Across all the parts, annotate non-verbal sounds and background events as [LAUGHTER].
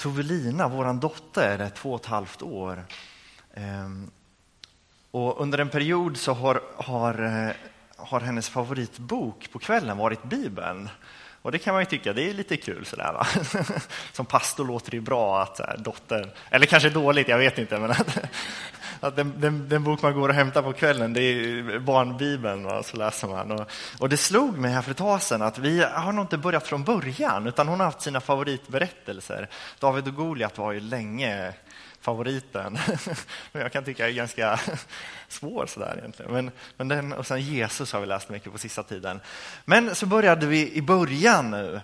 Tovelina, vår dotter, är två och ett halvt år. Ehm, och under en period så har, har, eh, har hennes favoritbok på kvällen varit Bibeln. Och det kan man ju tycka, det är lite kul sådär va. [LAUGHS] Som pastor låter det ju bra att här, dottern, eller kanske dåligt, jag vet inte, men [LAUGHS] att, att den, den, den, bok man går och hämtar på kvällen, det är barnbibeln, va? så läser man. Och, och det slog mig här för ett tag sedan att vi har nog inte börjat från början, utan hon har haft sina favoritberättelser. David och Goliat var ju länge favoriten. [LAUGHS] Men jag kan tycka är ganska [LAUGHS] svår sådär egentligen. Men, men den, och sen Jesus har vi läst mycket på sista tiden. Men så började vi i början nu.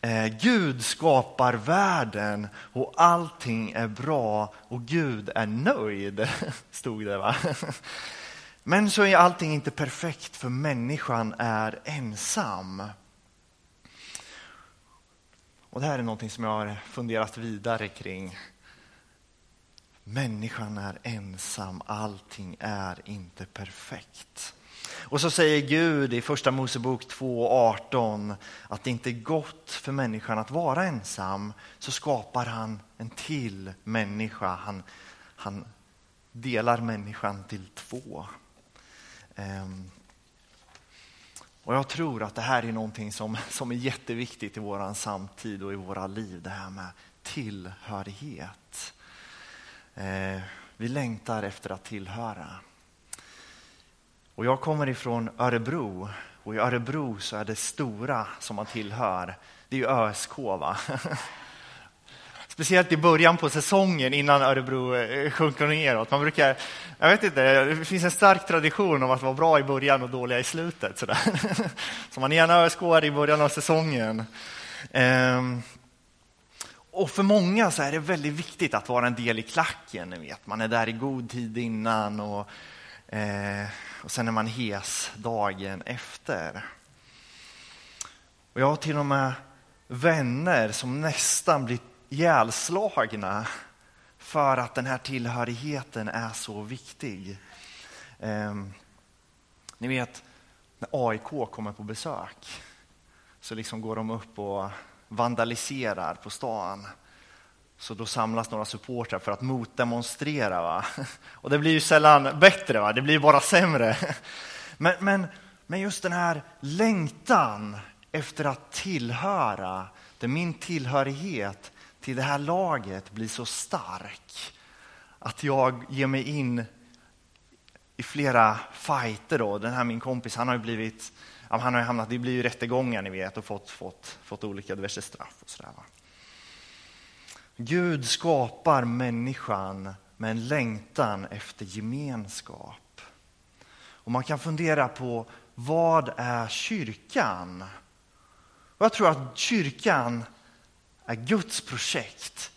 Eh, Gud skapar världen och allting är bra och Gud är nöjd, [LAUGHS] stod det va? Men så är allting inte perfekt för människan är ensam. Och det här är någonting som jag har funderat vidare kring Människan är ensam, allting är inte perfekt. Och så säger Gud i första Mosebok 2.18 att det inte är gott för människan att vara ensam. Så skapar han en till människa. Han, han delar människan till två. Um, och jag tror att det här är någonting som, som är jätteviktigt i vår samtid och i våra liv. Det här med tillhörighet. Eh, vi längtar efter att tillhöra. Och jag kommer ifrån Örebro och i Örebro så är det stora som man tillhör, det är ju ÖSK. Va? [LAUGHS] Speciellt i början på säsongen innan Örebro eh, sjunker neråt. Man brukar, jag vet inte, det finns en stark tradition om att vara bra i början och dåliga i slutet. Sådär. [LAUGHS] Så man är gärna ÖSK i början av säsongen. Ehm, och för många så är det väldigt viktigt att vara en del i klacken. Ni vet. Man är där i god tid innan och, eh, och sen är man hes dagen efter. Och jag har till och med vänner som nästan blir ihjälslagna för att den här tillhörigheten är så viktig. Eh, ni vet, när AIK kommer på besök så liksom går de upp och vandaliserar på stan. Så då samlas några supportrar för att motdemonstrera. Va? Och det blir ju sällan bättre, va? det blir bara sämre. Men, men, men just den här längtan efter att tillhöra, där min tillhörighet till det här laget blir så stark att jag ger mig in i flera fighter. Då. Den här min kompis, han har ju blivit han har hamnat, det blir ju rättegångar ni vet och fått, fått, fått olika diverse straff. och sådär. Gud skapar människan med en längtan efter gemenskap. Och man kan fundera på vad är kyrkan? Och jag tror att kyrkan är Guds projekt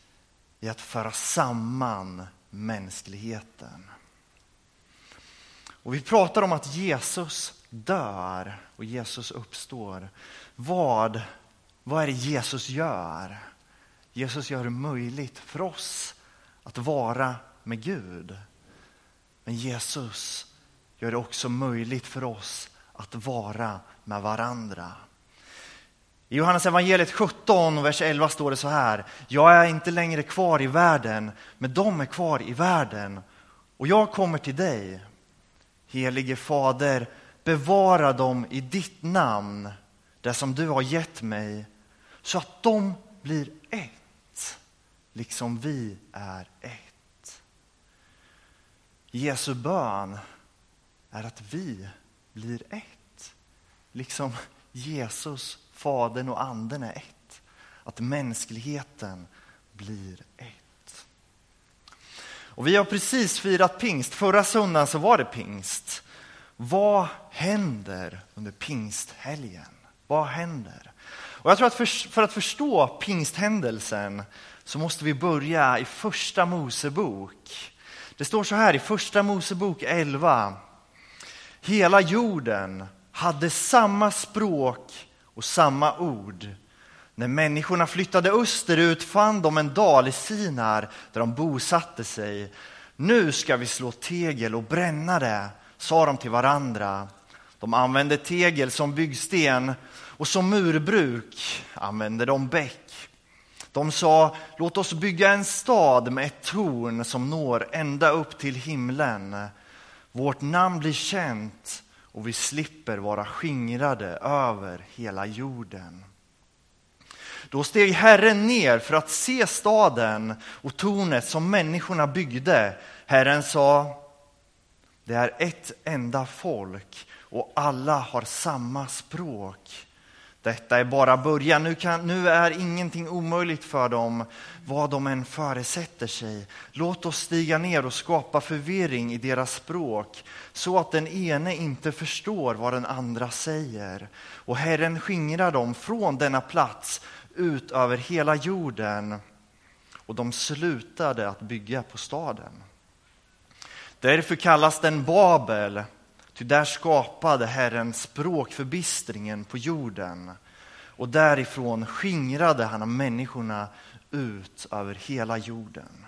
i att föra samman mänskligheten. Och vi pratar om att Jesus dör och Jesus uppstår. Vad, vad är det Jesus gör? Jesus gör det möjligt för oss att vara med Gud. Men Jesus gör det också möjligt för oss att vara med varandra. I Johannes evangeliet 17, vers 11 står det så här. Jag är inte längre kvar i världen, men de är kvar i världen. Och jag kommer till dig. Helige Fader, bevara dem i ditt namn, det som du har gett mig, så att de blir ett, liksom vi är ett. Jesu bön är att vi blir ett, liksom Jesus, Fadern och Anden är ett. Att mänskligheten blir ett. Och vi har precis firat pingst. Förra söndagen så var det pingst. Vad händer under pingsthelgen? Vad händer? Och jag tror att för, för, att förstå pingsthändelsen så måste vi börja i första Mosebok. Det står så här i första Mosebok 11. Hela jorden hade samma språk och samma ord. När människorna flyttade österut fann de en dal i Sinar där de bosatte sig. Nu ska vi slå tegel och bränna det sa de till varandra. De använde tegel som byggsten och som murbruk använde de bäck. De sa, låt oss bygga en stad med ett torn som når ända upp till himlen. Vårt namn blir känt och vi slipper vara skingrade över hela jorden. Då steg Herren ner för att se staden och tornet som människorna byggde. Herren sa, det är ett enda folk och alla har samma språk. Detta är bara början. Nu, kan, nu är ingenting omöjligt för dem, vad de än föresätter sig. Låt oss stiga ner och skapa förvirring i deras språk så att den ene inte förstår vad den andra säger. Och Herren skingrar dem från denna plats ut över hela jorden och de slutade att bygga på staden. Därför kallas den Babel, ty där skapade Herren språkförbistringen på jorden och därifrån skingrade han människorna ut över hela jorden.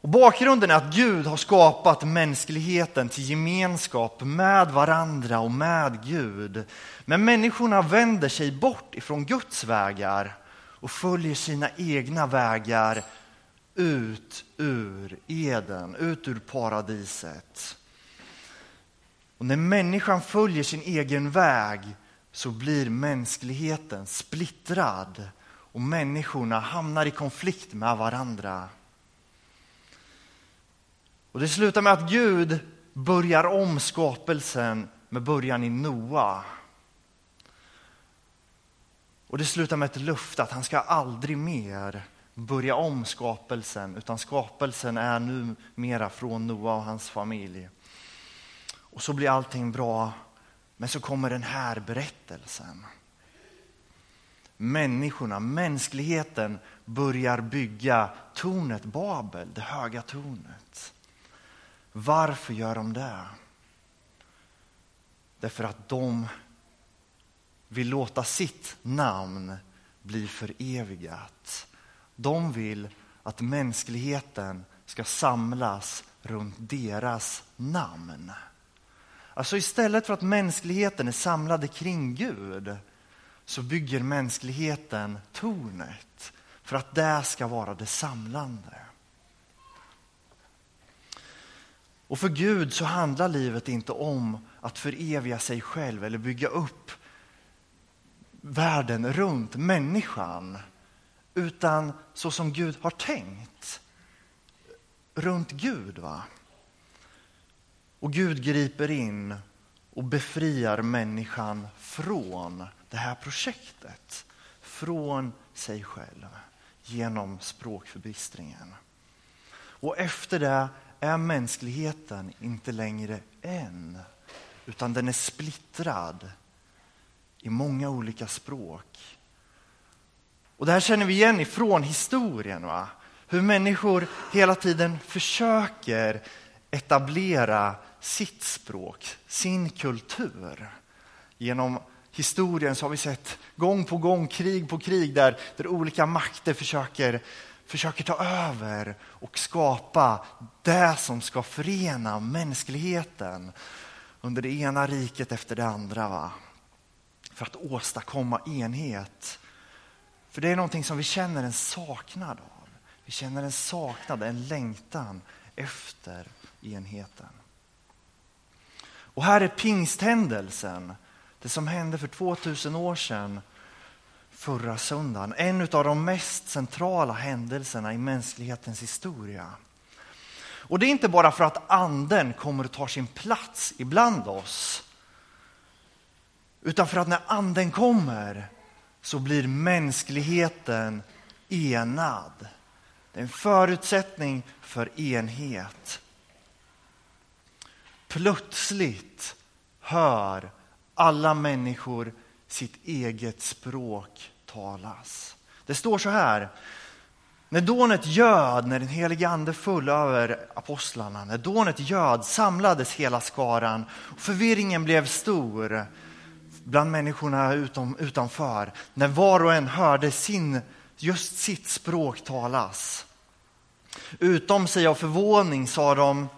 Och bakgrunden är att Gud har skapat mänskligheten till gemenskap med varandra och med Gud. Men människorna vänder sig bort ifrån Guds vägar och följer sina egna vägar ut ur Eden, ut ur paradiset. Och när människan följer sin egen väg så blir mänskligheten splittrad och människorna hamnar i konflikt med varandra. Och det slutar med att Gud börjar om skapelsen med början i Noa. Och det slutar med ett löfte att han ska aldrig mer börja om skapelsen, utan skapelsen är nu mera från Noa och hans familj. Och så blir allting bra, men så kommer den här berättelsen. Människorna, mänskligheten börjar bygga tornet Babel, det höga tornet. Varför gör de det? Därför att de vill låta sitt namn bli förevigat. De vill att mänskligheten ska samlas runt deras namn. Alltså istället för att mänskligheten är samlade kring Gud så bygger mänskligheten tornet för att det ska vara det samlande. Och för Gud så handlar livet inte om att föreviga sig själv eller bygga upp världen runt människan. Utan så som Gud har tänkt. Runt Gud. va? Och Gud griper in och befriar människan från det här projektet. Från sig själv genom språkförbistringen. Och efter det är mänskligheten inte längre en, utan den är splittrad i många olika språk. Och Det här känner vi igen ifrån historien. Va? Hur människor hela tiden försöker etablera sitt språk, sin kultur. Genom historien så har vi sett gång på gång, krig på krig där, där olika makter försöker försöker ta över och skapa det som ska förena mänskligheten under det ena riket efter det andra. Va? För att åstadkomma enhet. För det är någonting som vi känner en saknad av. Vi känner en saknad, en längtan efter enheten. Och här är pingsthändelsen, det som hände för 2000 år sedan förra söndagen. En av de mest centrala händelserna i mänsklighetens historia. Och det är inte bara för att anden kommer och tar sin plats ibland oss. Utan för att när anden kommer så blir mänskligheten enad. Det är en förutsättning för enhet. Plötsligt hör alla människor sitt eget språk talas. Det står så här. När dånet göd, när den helige ande föll över apostlarna, när dånet göd samlades hela skaran och förvirringen blev stor bland människorna utom, utanför. När var och en hörde sin, just sitt språk talas. Utom sig av förvåning sa de,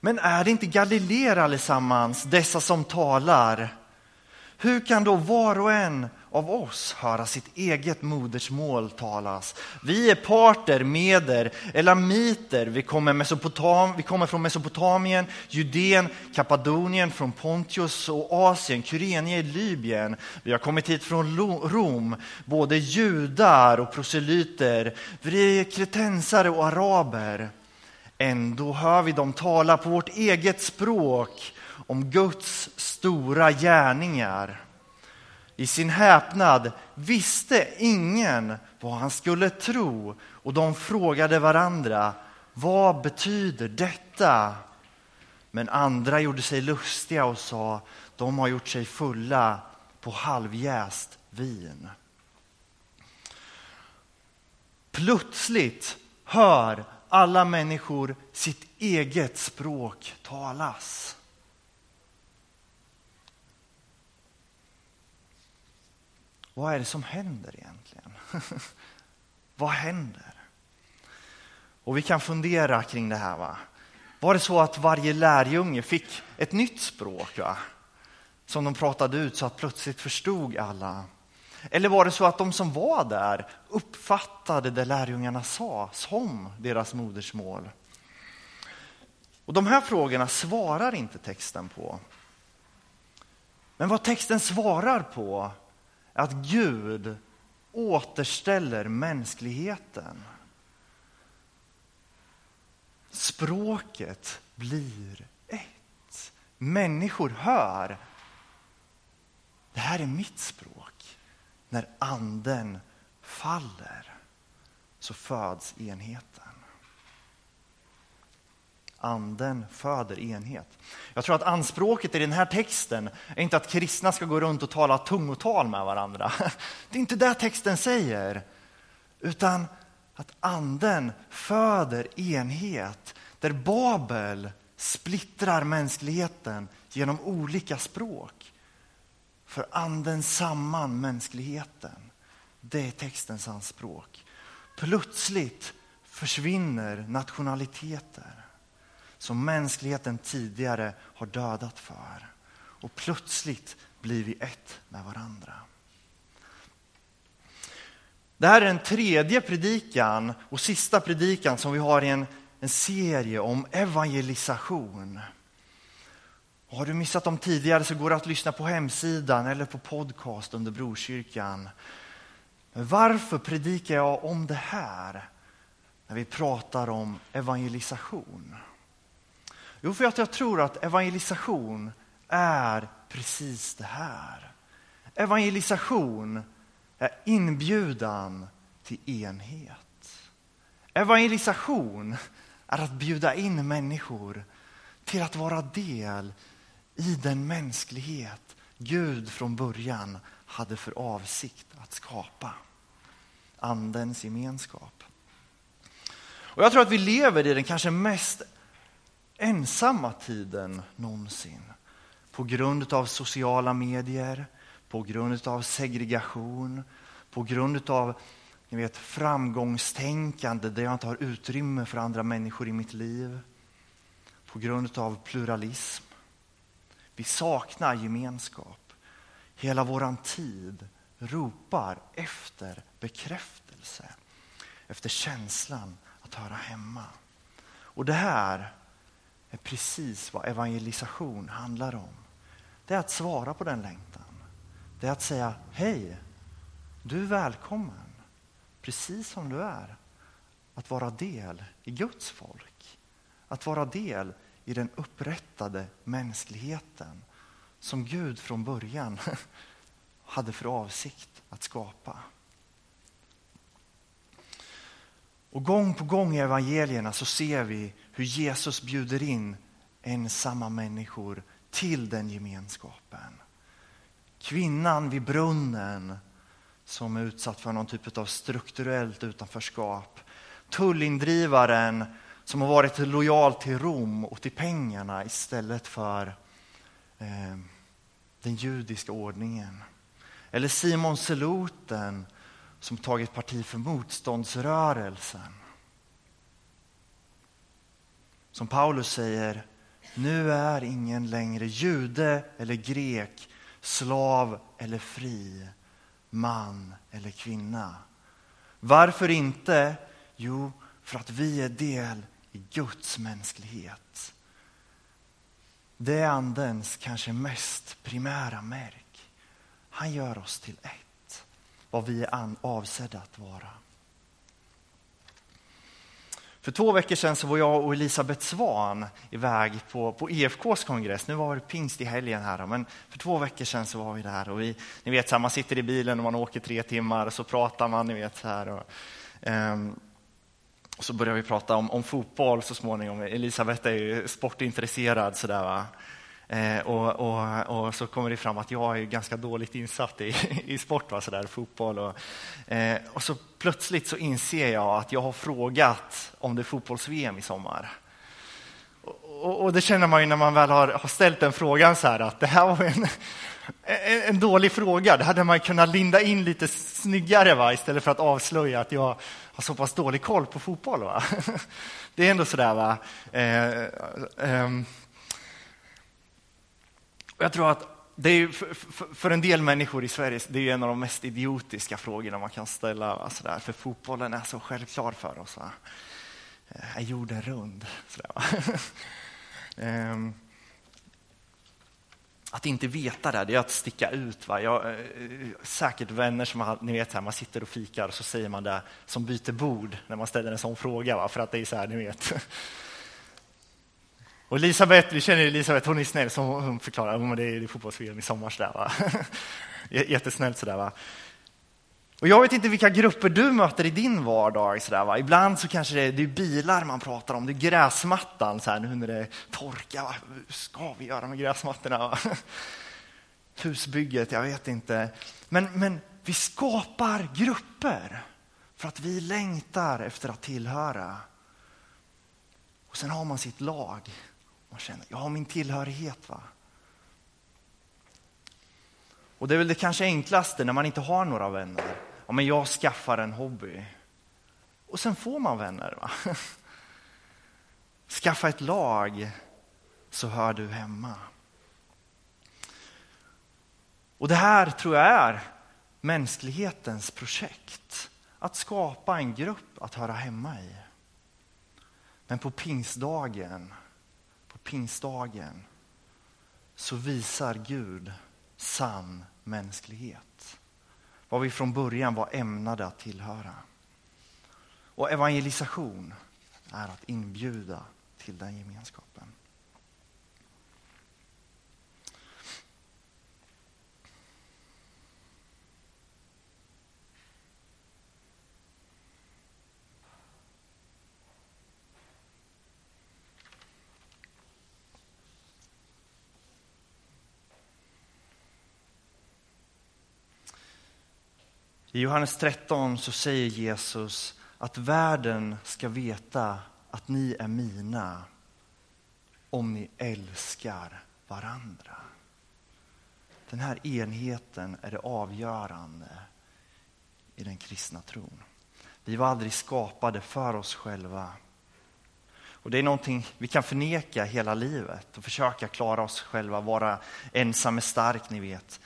men är det inte Galileer allesammans, dessa som talar? Hur kan då var och en av oss höra sitt eget modersmål talas? Vi är parter, meder, elamiter. Vi kommer, Mesopotam, vi kommer från Mesopotamien, Judeen, Kappadonien, från Pontius och Asien, Kyrenie, Libyen. Vi har kommit hit från Rom, både judar och proselyter. Vi är kretensare och araber. Ändå hör vi dem tala på vårt eget språk om Guds stora gärningar. I sin häpnad visste ingen vad han skulle tro och de frågade varandra, vad betyder detta? Men andra gjorde sig lustiga och sa, de har gjort sig fulla på halvjäst vin. Plötsligt hör alla människor sitt eget språk talas. Vad är det som händer egentligen? [LAUGHS] Vad händer? Och vi kan fundera kring det här. Va? Var det så att varje lärjunge fick ett nytt språk va? som de pratade ut så att plötsligt förstod alla? Eller var det så att de som var där uppfattade det lärjungarna sa som deras modersmål? Och De här frågorna svarar inte texten på. Men vad texten svarar på att Gud återställer mänskligheten. Språket blir ett. Människor hör. Det här är mitt språk. När anden faller så föds enheten. Anden föder enhet. Jag tror att anspråket i den här texten är inte att kristna ska gå runt och tala tungotal med varandra. [LAUGHS] Det är inte det texten säger. Utan att anden föder enhet. Där Babel splittrar mänskligheten genom olika språk. För anden samman mänskligheten. Det är textens anspråk. Plötsligt försvinner nationaliteter som mänskligheten tidigare har dödat för. Och plötsligt blir vi ett med varandra. Det här är den tredje predikan och sista predikan som vi har i en, en serie om evangelisation. Och har du missat dem tidigare så går det att lyssna på hemsidan eller på podcast under Brokyrkan. Men varför predikar jag om det här när vi pratar om evangelisation? Jo, för att jag tror att evangelisation är precis det här. Evangelisation är inbjudan till enhet. Evangelisation är att bjuda in människor till att vara del i den mänsklighet Gud från början hade för avsikt att skapa. Andens gemenskap. Och Jag tror att vi lever i den kanske mest ensamma tiden någonsin. På grund av sociala medier, på grund av segregation, på grund av ni vet, framgångstänkande där jag inte har utrymme för andra människor i mitt liv. På grund av pluralism. Vi saknar gemenskap. Hela våran tid ropar efter bekräftelse. Efter känslan att höra hemma. Och det här är precis vad evangelisation handlar om. Det är att svara på den längtan. Det är att säga hej, du är välkommen, precis som du är. Att vara del i Guds folk. Att vara del i den upprättade mänskligheten som Gud från början [LAUGHS] hade för avsikt att skapa. Och gång på gång i evangelierna så ser vi hur Jesus bjuder in ensamma människor till den gemenskapen. Kvinnan vid brunnen som är utsatt för någon typ av strukturellt utanförskap. Tullindrivaren som har varit lojal till Rom och till pengarna istället för eh, den judiska ordningen. Eller Simon Seloten som tagit parti för motståndsrörelsen. Som Paulus säger, nu är ingen längre jude eller grek, slav eller fri, man eller kvinna. Varför inte? Jo, för att vi är del i Guds mänsklighet. Det är andens kanske mest primära märk. Han gör oss till ett, vad vi är avsedda att vara. För två veckor sedan så var jag och Elisabeth Svan iväg på, på EFKs kongress. Nu var det pingst i helgen här, men för två veckor sedan så var vi där. Och vi, ni vet, så här, man sitter i bilen och man åker tre timmar och så pratar man. Ni vet, så här, och, um, och så börjar vi prata om, om fotboll så småningom. Elisabeth är ju sportintresserad. Så där, va? Eh, och, och, och, så kommer det fram att jag är ganska dåligt insatt i, [LAUGHS] i sport, va, så där, fotboll. Och, eh, och så plötsligt så inser jag att jag har frågat om det är fotbolls-VM i sommar. Och, och, det känner man ju när man väl har, har ställt den frågan så här att det här var en, [LAUGHS] en, en, dålig fråga. Det hade man kunnat linda in lite snyggare va? istället för att avslöja att jag har så pass dålig koll på fotboll. Va? [LAUGHS] Det är ändå sådär. Va? Eh, eh, ehm, jag tror att det är för, en del människor i Sverige det är en av de mest idiotiska frågorna man kan ställa. Alltså där, för fotbollen är så självklar för oss. Va? Eh, är jorden rund? Sådär, [LAUGHS] ehm, att inte veta det, det är att sticka ut. Va? Jag eh, säkert vänner som ni vet, här, man sitter och fikar och så säger man det som byter bord när man ställer en sån fråga. Va? För att det är så här, ni vet. [LAUGHS] Och Elisabeth, vi känner Elisabeth, hon är snäll, som hon förklarar att det är fotbolls-VM i sommar. Sådär, va? [LAUGHS] Jättesnällt sådär. Va? Och jag vet inte vilka grupper du möter i din vardag. Sådär, va? Ibland så kanske det är, det är bilar man pratar om, det är gräsmattan så här, nu när det torkar. Va? Hur ska vi göra med gräsmattorna? Va? [LAUGHS] Husbygget, jag vet inte. Men, men vi skapar grupper för att vi längtar efter att tillhöra. Och sen har man sitt lag. Man känner, jag har min tillhörighet. va. Och det är väl det kanske enklaste när man inte har några vänner. Ja, men jag skaffar en hobby. Och sen får man vänner. Va? [LAUGHS] Skaffa ett lag så hör du hemma. Och det här tror jag är mänsklighetens projekt. Att skapa en grupp att höra hemma i. Men på pingstdagen, pingstdagen så visar Gud sann mänsklighet. Vad vi från början var ämnade att tillhöra. Och evangelisation är att inbjuda till den gemenskapen. I Johannes 13 så säger Jesus att världen ska veta att ni är mina om ni älskar varandra. Den här enheten är det avgörande i den kristna tron. Vi var aldrig skapade för oss själva. Och Det är någonting vi kan förneka hela livet och försöka klara oss själva, vara ensam är stark, ni vet.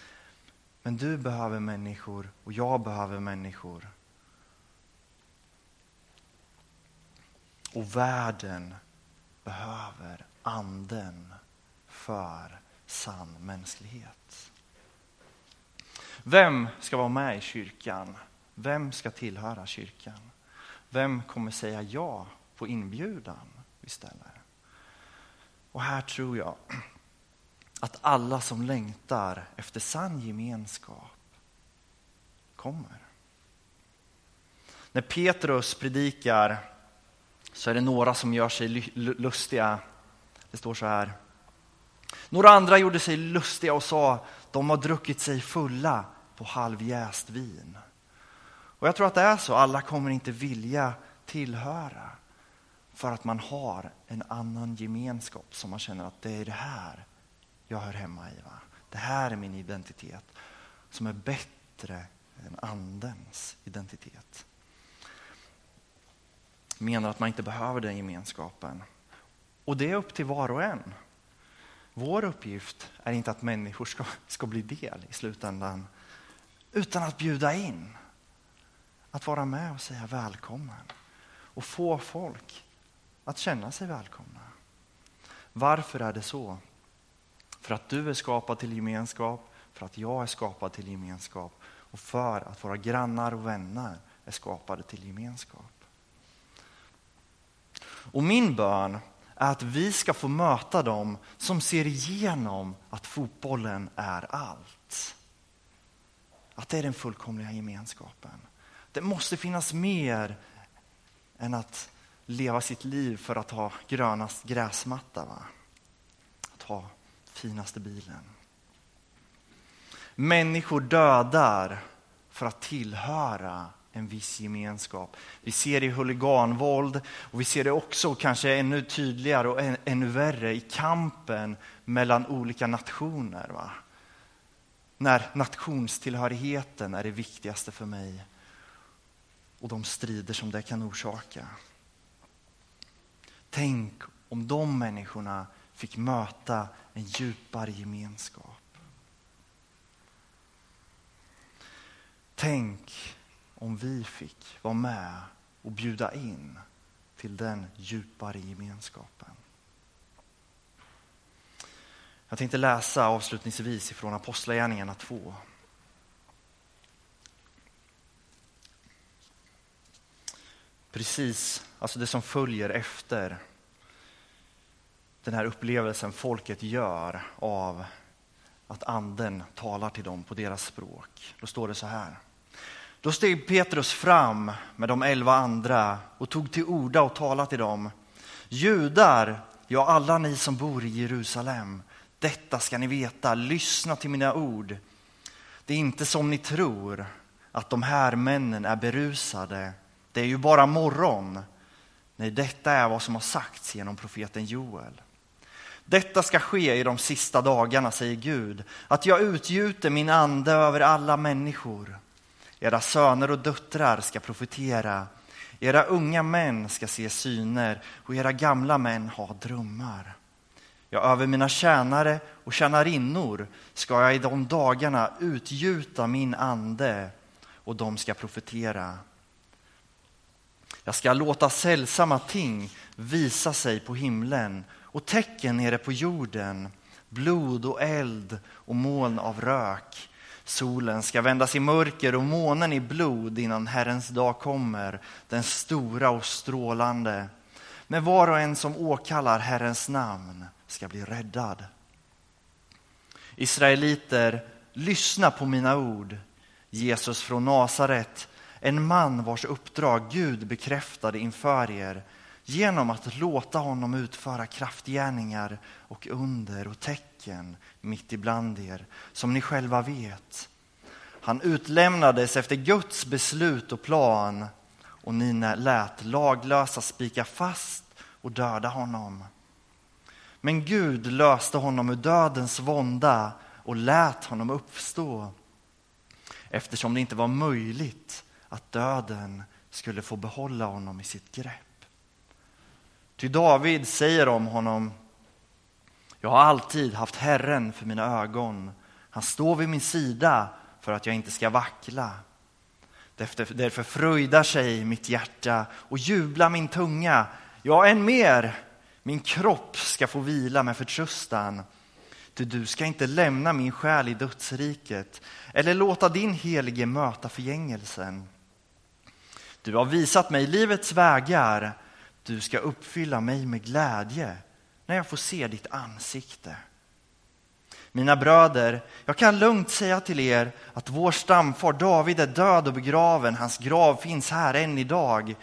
Men du behöver människor och jag behöver människor. Och världen behöver anden för sann mänsklighet. Vem ska vara med i kyrkan? Vem ska tillhöra kyrkan? Vem kommer säga ja på inbjudan vi ställer? Och här tror jag att alla som längtar efter sann gemenskap kommer. När Petrus predikar så är det några som gör sig lustiga. Det står så här. Några andra gjorde sig lustiga och sa de har druckit sig fulla på halvjäst vin. Och jag tror att det är så, alla kommer inte vilja tillhöra för att man har en annan gemenskap som man känner att det är det här jag hör hemma i. Va? Det här är min identitet som är bättre än andens identitet. Menar att man inte behöver den gemenskapen. Och det är upp till var och en. Vår uppgift är inte att människor ska, ska bli del i slutändan, utan att bjuda in. Att vara med och säga välkommen och få folk att känna sig välkomna. Varför är det så? För att du är skapad till gemenskap, för att jag är skapad till gemenskap och för att våra grannar och vänner är skapade till gemenskap. Och min bön är att vi ska få möta dem som ser igenom att fotbollen är allt. Att det är den fullkomliga gemenskapen. Det måste finnas mer än att leva sitt liv för att ha grönast gräsmatta. Va? Att ha finaste bilen. Människor dödar för att tillhöra en viss gemenskap. Vi ser det i huliganvåld och vi ser det också kanske ännu tydligare och ännu värre i kampen mellan olika nationer. Va? När nationstillhörigheten är det viktigaste för mig och de strider som det kan orsaka. Tänk om de människorna fick möta en djupare gemenskap. Tänk om vi fick vara med och bjuda in till den djupare gemenskapen. Jag tänkte läsa avslutningsvis ifrån Apostlagärningarna 2. Precis, alltså det som följer efter den här upplevelsen folket gör av att anden talar till dem på deras språk. Då står det så här. Då steg Petrus fram med de elva andra och tog till orda och talade till dem. Judar, ja alla ni som bor i Jerusalem, detta ska ni veta, lyssna till mina ord. Det är inte som ni tror, att de här männen är berusade. Det är ju bara morgon. Nej, detta är vad som har sagts genom profeten Joel. Detta ska ske i de sista dagarna, säger Gud, att jag utgjuter min ande över alla människor. Era söner och döttrar ska profetera. Era unga män ska se syner och era gamla män ha drömmar. Ja, över mina tjänare och tjänarinnor ska jag i de dagarna utgjuta min ande och de ska profetera. Jag ska låta sällsamma ting visa sig på himlen och tecken nere på jorden, blod och eld och moln av rök. Solen ska vändas i mörker och månen i blod innan Herrens dag kommer, den stora och strålande. Men var och en som åkallar Herrens namn ska bli räddad. Israeliter, lyssna på mina ord. Jesus från Nasaret, en man vars uppdrag Gud bekräftade inför er genom att låta honom utföra kraftgärningar och under och tecken mitt ibland er, som ni själva vet. Han utlämnades efter Guds beslut och plan och ni lät laglösa spika fast och döda honom. Men Gud löste honom ur dödens vånda och lät honom uppstå eftersom det inte var möjligt att döden skulle få behålla honom i sitt grepp. Ty David säger om honom, jag har alltid haft Herren för mina ögon. Han står vid min sida för att jag inte ska vackla. Därför, därför fröjdar sig mitt hjärta och jublar min tunga. Ja, än mer, min kropp ska få vila med förtröstan. Ty du ska inte lämna min själ i dödsriket eller låta din helige möta förgängelsen. Du har visat mig livets vägar du ska uppfylla mig med glädje när jag får se ditt ansikte. Mina bröder, jag kan lugnt säga till er att vår stamfar David är död och begraven. Hans grav finns här än idag.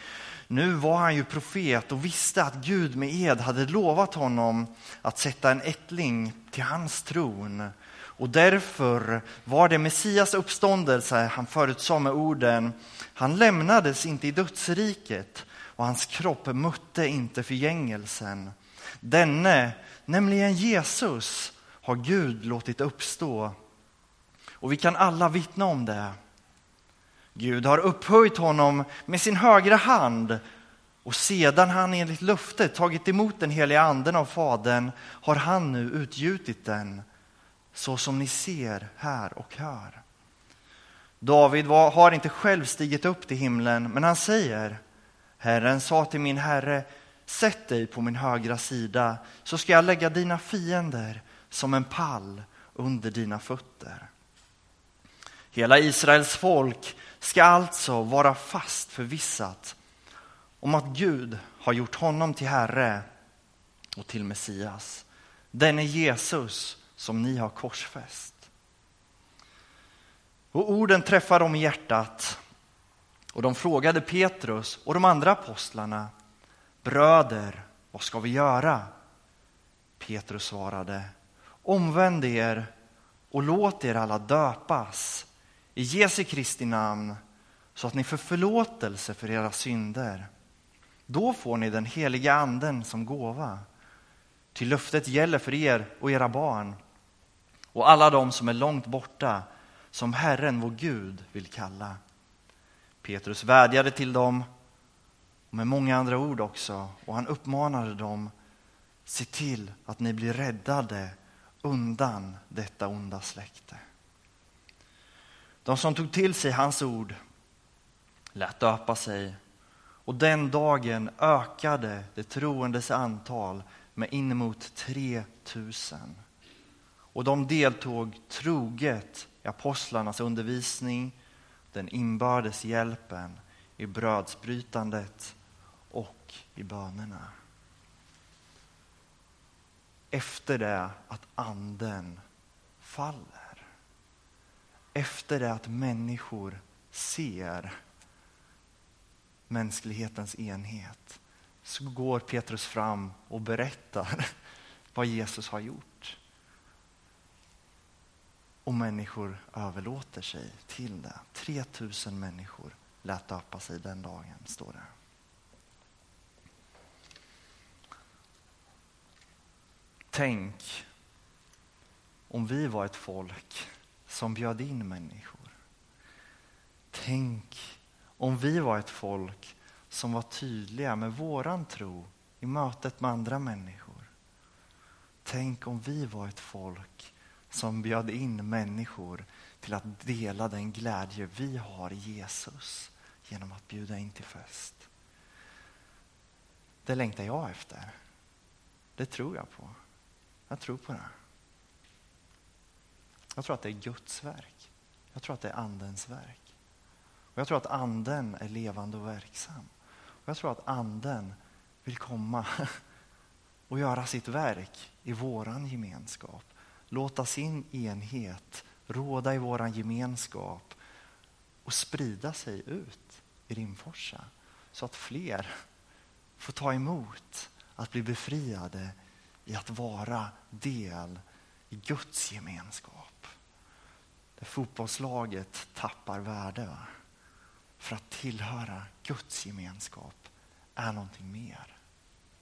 Nu var han ju profet och visste att Gud med ed hade lovat honom att sätta en ättling till hans tron. Och därför var det Messias uppståndelse han förutsade med orden, han lämnades inte i dödsriket, och hans kropp mötte inte förgängelsen. Denne, nämligen Jesus, har Gud låtit uppstå. Och vi kan alla vittna om det. Gud har upphöjt honom med sin högra hand Och sedan han enligt löftet tagit emot den heliga anden av Fadern har han nu utgjutit den så som ni ser här och hör. David var, har inte själv stigit upp till himlen, men han säger Herren sa till min herre, sätt dig på min högra sida så ska jag lägga dina fiender som en pall under dina fötter. Hela Israels folk ska alltså vara fast förvissat om att Gud har gjort honom till Herre och till Messias. Den är Jesus som ni har korsfäst. Och orden träffar dem i hjärtat och de frågade Petrus och de andra apostlarna Bröder, vad ska vi göra? Petrus svarade Omvänd er och låt er alla döpas i Jesu Kristi namn så att ni får förlåtelse för era synder. Då får ni den heliga anden som gåva. Till löftet gäller för er och era barn och alla de som är långt borta som Herren vår Gud vill kalla. Petrus vädjade till dem med många andra ord också och han uppmanade dem se till att ni blir räddade undan detta onda släkte. De som tog till sig hans ord lät döpa sig och den dagen ökade det troendes antal med inemot 3000. Och de deltog troget i apostlarnas undervisning, den inbördes hjälpen, i brödsbrytandet och i bönerna. Efter det att anden faller. Efter det att människor ser mänsklighetens enhet så går Petrus fram och berättar [LAUGHS] vad Jesus har gjort. Och människor överlåter sig till det. 3000 människor lät döpa sig den dagen, står det. Tänk om vi var ett folk som bjöd in människor. Tänk om vi var ett folk som var tydliga med våran tro i mötet med andra människor. Tänk om vi var ett folk som bjöd in människor till att dela den glädje vi har i Jesus genom att bjuda in till fest. Det längtar jag efter. Det tror jag på. Jag tror på det. Jag tror att det är Guds verk. Jag tror att det är Andens verk. Och Jag tror att Anden är levande och verksam. Och Jag tror att Anden vill komma [LAUGHS] och göra sitt verk i våran gemenskap. Låta sin enhet råda i vår gemenskap och sprida sig ut i Rimforsa så att fler får ta emot att bli befriade i att vara del i Guds gemenskap. Där fotbollslaget tappar värde. Va? För att tillhöra Guds gemenskap är någonting mer.